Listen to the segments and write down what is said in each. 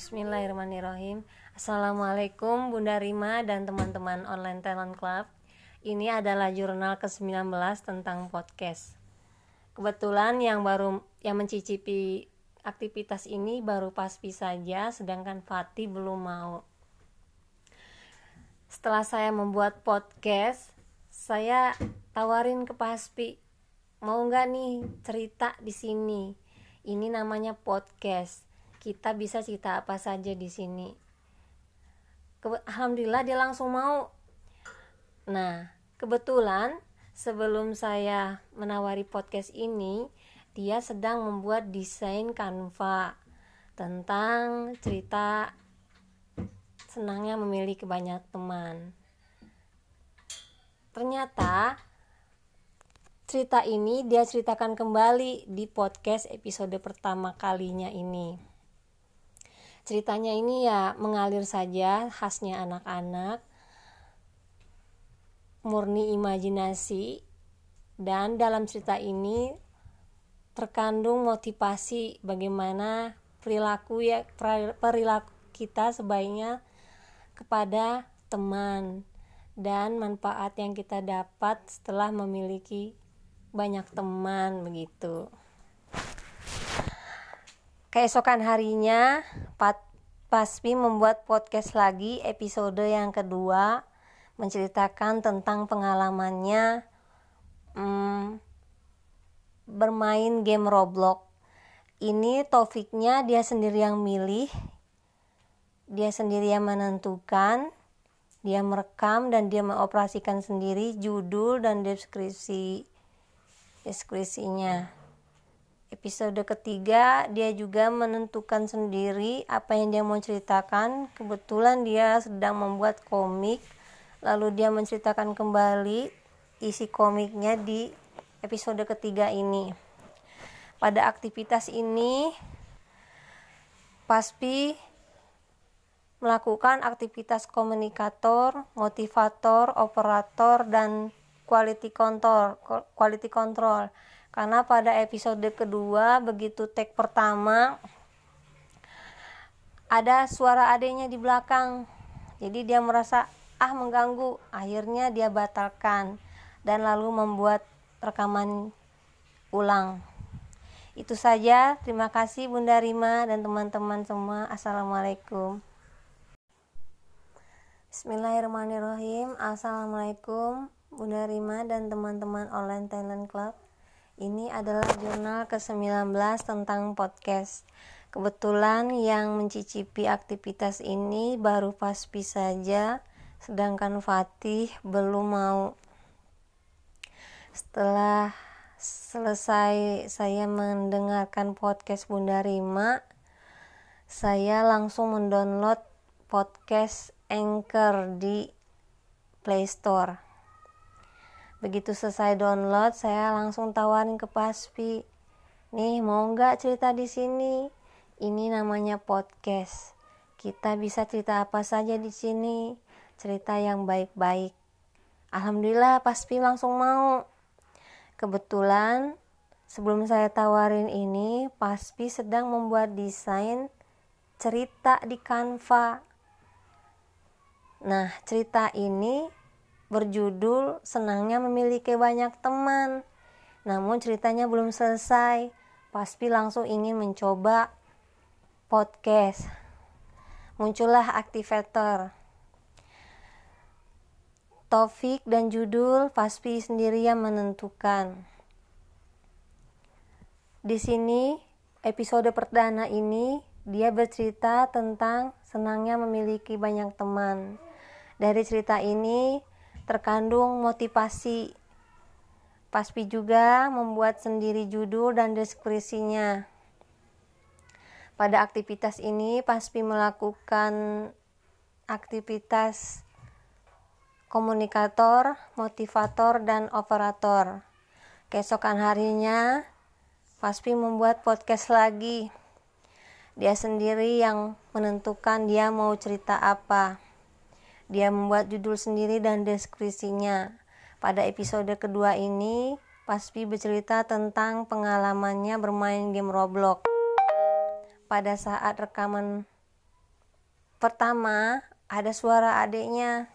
Bismillahirrahmanirrahim. Assalamualaikum Bunda Rima dan teman-teman online talent club. Ini adalah jurnal ke-19 tentang podcast. Kebetulan yang baru yang mencicipi aktivitas ini baru Paspi saja Sedangkan Fatih belum mau. Setelah saya membuat podcast Saya tawarin ke Paspi Mau nggak nih cerita di sini? Ini namanya podcast kita bisa cerita apa saja di sini. Alhamdulillah dia langsung mau. Nah, kebetulan sebelum saya menawari podcast ini, dia sedang membuat desain Canva tentang cerita senangnya memiliki banyak teman. Ternyata cerita ini dia ceritakan kembali di podcast episode pertama kalinya ini ceritanya ini ya mengalir saja khasnya anak-anak murni imajinasi dan dalam cerita ini terkandung motivasi bagaimana perilaku ya perilaku kita sebaiknya kepada teman dan manfaat yang kita dapat setelah memiliki banyak teman begitu keesokan harinya Pat Paspi membuat podcast lagi episode yang kedua menceritakan tentang pengalamannya hmm, bermain game Roblox. Ini topiknya dia sendiri yang milih, dia sendiri yang menentukan, dia merekam dan dia mengoperasikan sendiri judul dan deskripsi deskripsinya episode ketiga dia juga menentukan sendiri apa yang dia mau ceritakan kebetulan dia sedang membuat komik lalu dia menceritakan kembali isi komiknya di episode ketiga ini pada aktivitas ini Paspi melakukan aktivitas komunikator, motivator, operator, dan quality control. Quality control karena pada episode kedua begitu tag pertama ada suara adanya di belakang. Jadi dia merasa ah mengganggu. Akhirnya dia batalkan dan lalu membuat rekaman ulang. Itu saja. Terima kasih Bunda Rima dan teman-teman semua. Assalamualaikum. Bismillahirrahmanirrahim. Assalamualaikum Bunda Rima dan teman-teman online talent club ini adalah jurnal ke-19 tentang podcast. Kebetulan yang mencicipi aktivitas ini baru Paspi saja, sedangkan Fatih belum mau. Setelah selesai saya mendengarkan podcast Bunda Rima, saya langsung mendownload podcast Anchor di Play Store begitu selesai download saya langsung tawarin ke Paspi. Nih mau nggak cerita di sini? Ini namanya podcast. Kita bisa cerita apa saja di sini. Cerita yang baik-baik. Alhamdulillah Paspi langsung mau. Kebetulan sebelum saya tawarin ini Paspi sedang membuat desain cerita di Canva. Nah cerita ini berjudul Senangnya Memiliki Banyak Teman. Namun ceritanya belum selesai. Paspi langsung ingin mencoba podcast. Muncullah aktivator. Topik dan judul Paspi sendiri yang menentukan. Di sini episode perdana ini dia bercerita tentang senangnya memiliki banyak teman. Dari cerita ini terkandung motivasi. Paspi juga membuat sendiri judul dan deskripsinya. Pada aktivitas ini, Paspi melakukan aktivitas komunikator, motivator, dan operator. Keesokan harinya, Paspi membuat podcast lagi. Dia sendiri yang menentukan dia mau cerita apa. Dia membuat judul sendiri dan deskripsinya. Pada episode kedua ini, Paspi bercerita tentang pengalamannya bermain game Roblox. Pada saat rekaman pertama ada suara adiknya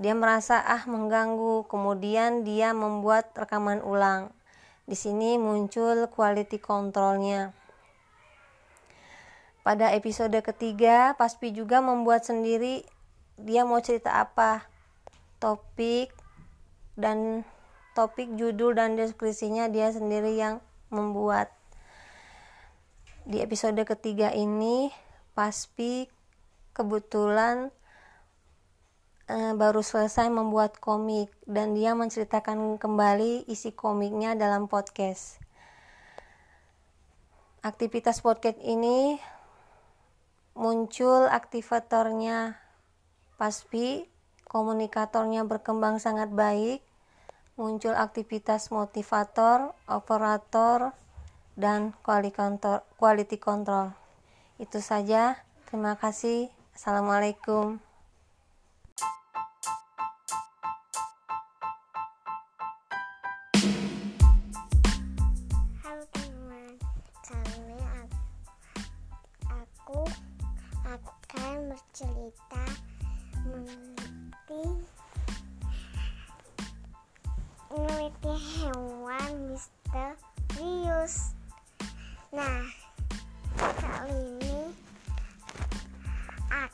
dia merasa ah mengganggu kemudian dia membuat rekaman ulang di sini muncul quality controlnya pada episode ketiga Paspi juga membuat sendiri dia mau cerita apa topik dan topik judul dan deskripsinya dia sendiri yang membuat. Di episode ketiga ini Paspi kebetulan e, baru selesai membuat komik dan dia menceritakan kembali isi komiknya dalam podcast. Aktivitas podcast ini muncul aktivatornya Paspi komunikatornya berkembang sangat baik, muncul aktivitas motivator, operator, dan quality control. Itu saja. Terima kasih. Assalamualaikum. Bercerita meneliti meneliti hewan misterius. Nah, kali ini ah,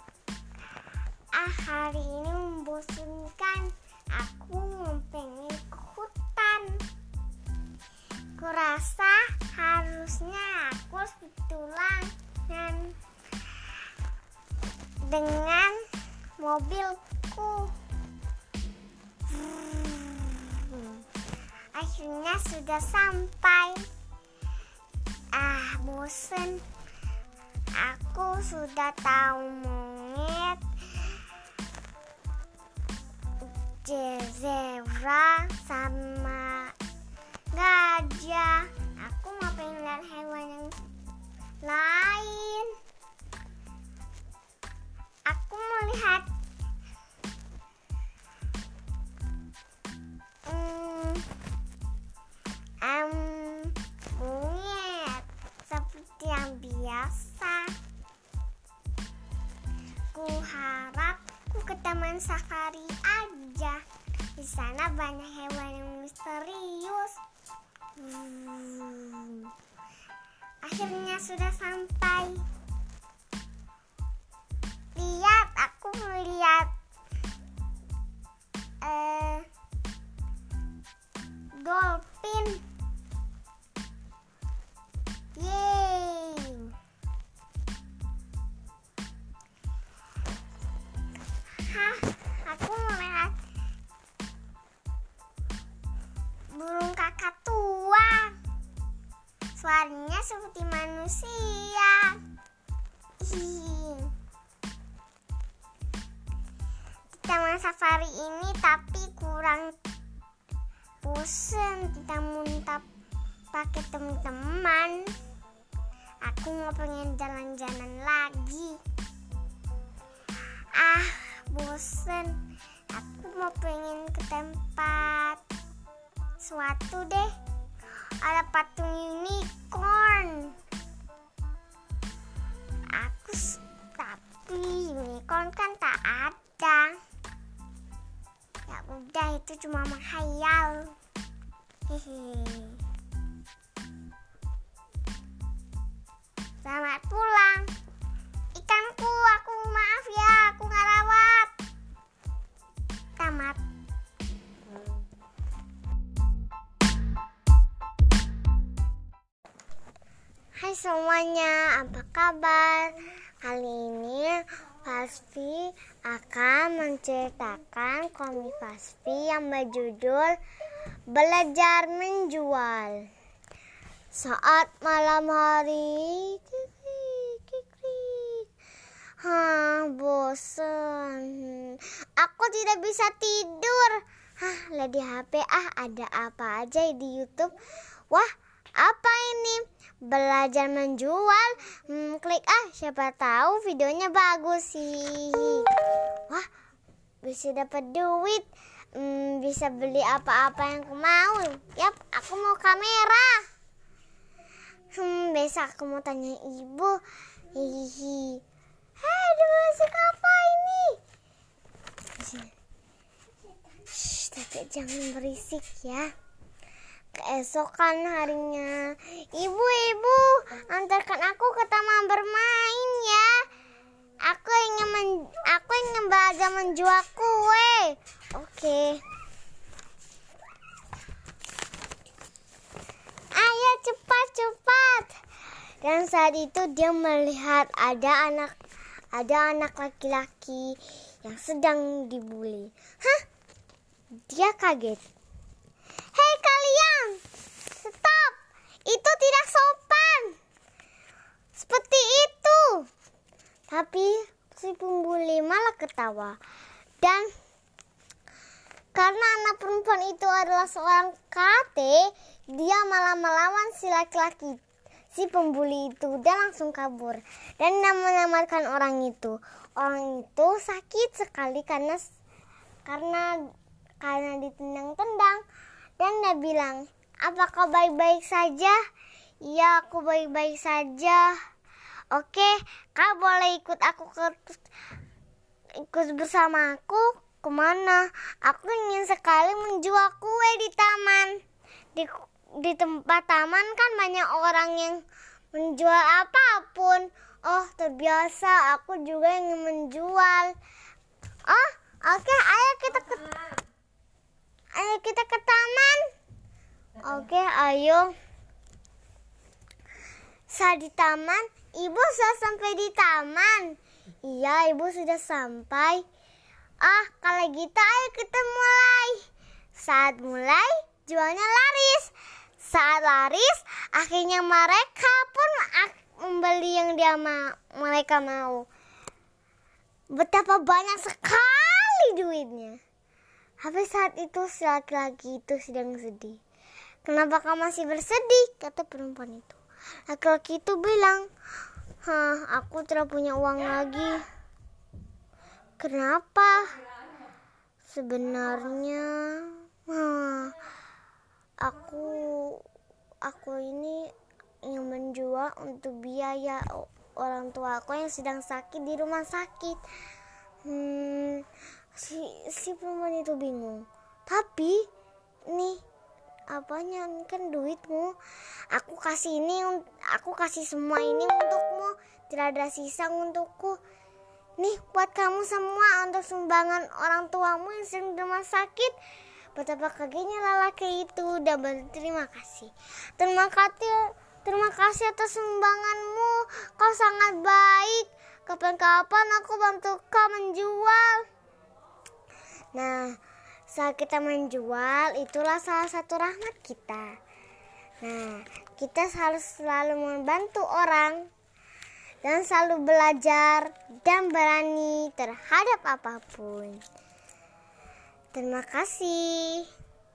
ah hari ini membosankan. Aku pengen ke hutan. Kurasa harusnya aku harus dan dengan mobilku. Akhirnya sudah sampai. Ah, bosen. Aku sudah tahu monyet, zebra, sama gajah. Aku mau pengen lihat hewan yang lain. Aku mau lihat hmm, um, monyet seperti yang biasa. Ku harap ku ke taman safari aja. Di sana banyak hewan yang misterius. Hmm. Akhirnya sudah sampai. Lihat, aku melihat eh, dolphin. Safari ini tapi kurang bosen kita muntah pakai teman-teman. Aku mau pengen jalan-jalan lagi. Ah, bosen. Aku mau pengen ke tempat suatu deh. Ada patung unicorn. Aku tapi unicorn kan tak ada. Udah itu cuma menghayal. Hehe. Selamat pulang. Ikanku, aku maaf ya, aku nggak rawat. Tamat. Hai semuanya, apa kabar? Kali ini Fasfi akan menceritakan komik Fasfi yang berjudul Belajar Menjual. Saat malam hari, kikrik, kikrik. Hah, bosan. Aku tidak bisa tidur. Hah, lihat di HP ah ada apa aja di YouTube. Wah, apa ini? Belajar menjual. Hmm, klik ah, siapa tahu videonya bagus sih. Wah, bisa dapat duit. Hmm, bisa beli apa-apa yang aku mau. Yap, aku mau kamera. Hmm, besok aku mau tanya ibu. Hihihi. Hei, ada musik apa ini? Shh, tapi jangan berisik ya. Keesokan harinya, ibu-ibu, antarkan aku ke taman bermain ya. Aku ingin men aku ingin belajar menjual kue. Oke. Ayo cepat cepat. Dan saat itu dia melihat ada anak ada anak laki-laki yang sedang dibully. Hah? Dia kaget. Hei kalian, stop! Itu tidak sopan. Seperti itu. Tapi si pembuli malah ketawa. Dan karena anak perempuan itu adalah seorang kate, dia malah melawan si laki-laki si pembuli itu dan langsung kabur dan menyelamatkan orang itu. Orang itu sakit sekali karena karena karena ditendang-tendang dan dia bilang, "Apakah baik-baik saja?" "Iya, aku baik-baik saja." "Oke, kau boleh ikut aku ke ikut bersama aku ke mana? Aku ingin sekali menjual kue di taman. Di di tempat taman kan banyak orang yang menjual apa pun. Oh, terbiasa aku juga ingin menjual. Oh, oke, okay, ayo kita ke Ayo kita ke taman. Oke, ayo. Saat di taman, ibu sudah sampai di taman. Iya, ibu sudah sampai. Ah, kalau gitu ayo kita mulai. Saat mulai, jualnya laris. Saat laris, akhirnya mereka pun membeli yang dia ma mereka mau. Betapa banyak sekali duitnya. Tapi saat itu si laki-laki itu sedang sedih. Kenapa kamu masih bersedih? Kata perempuan itu. Laki-laki itu bilang, Hah, aku tidak punya uang lagi. Kenapa? Sebenarnya, hah, aku aku ini ingin menjual untuk biaya orang tua aku yang sedang sakit di rumah sakit. Si perempuan itu bingung. Tapi nih apanya kan duitmu? Aku kasih ini aku kasih semua ini untukmu. Tidak ada sisa untukku. Nih buat kamu semua untuk sumbangan orang tuamu yang sedang di rumah sakit. Betapa kagetnya lelaki itu dan berterima kasih. Terima kasih terima kasih atas sumbanganmu. Kau sangat baik. Kapan-kapan aku bantu kau menjual nah saat kita menjual itulah salah satu rahmat kita. Nah, kita harus selalu membantu orang dan selalu belajar dan berani terhadap apa pun. Terima kasih.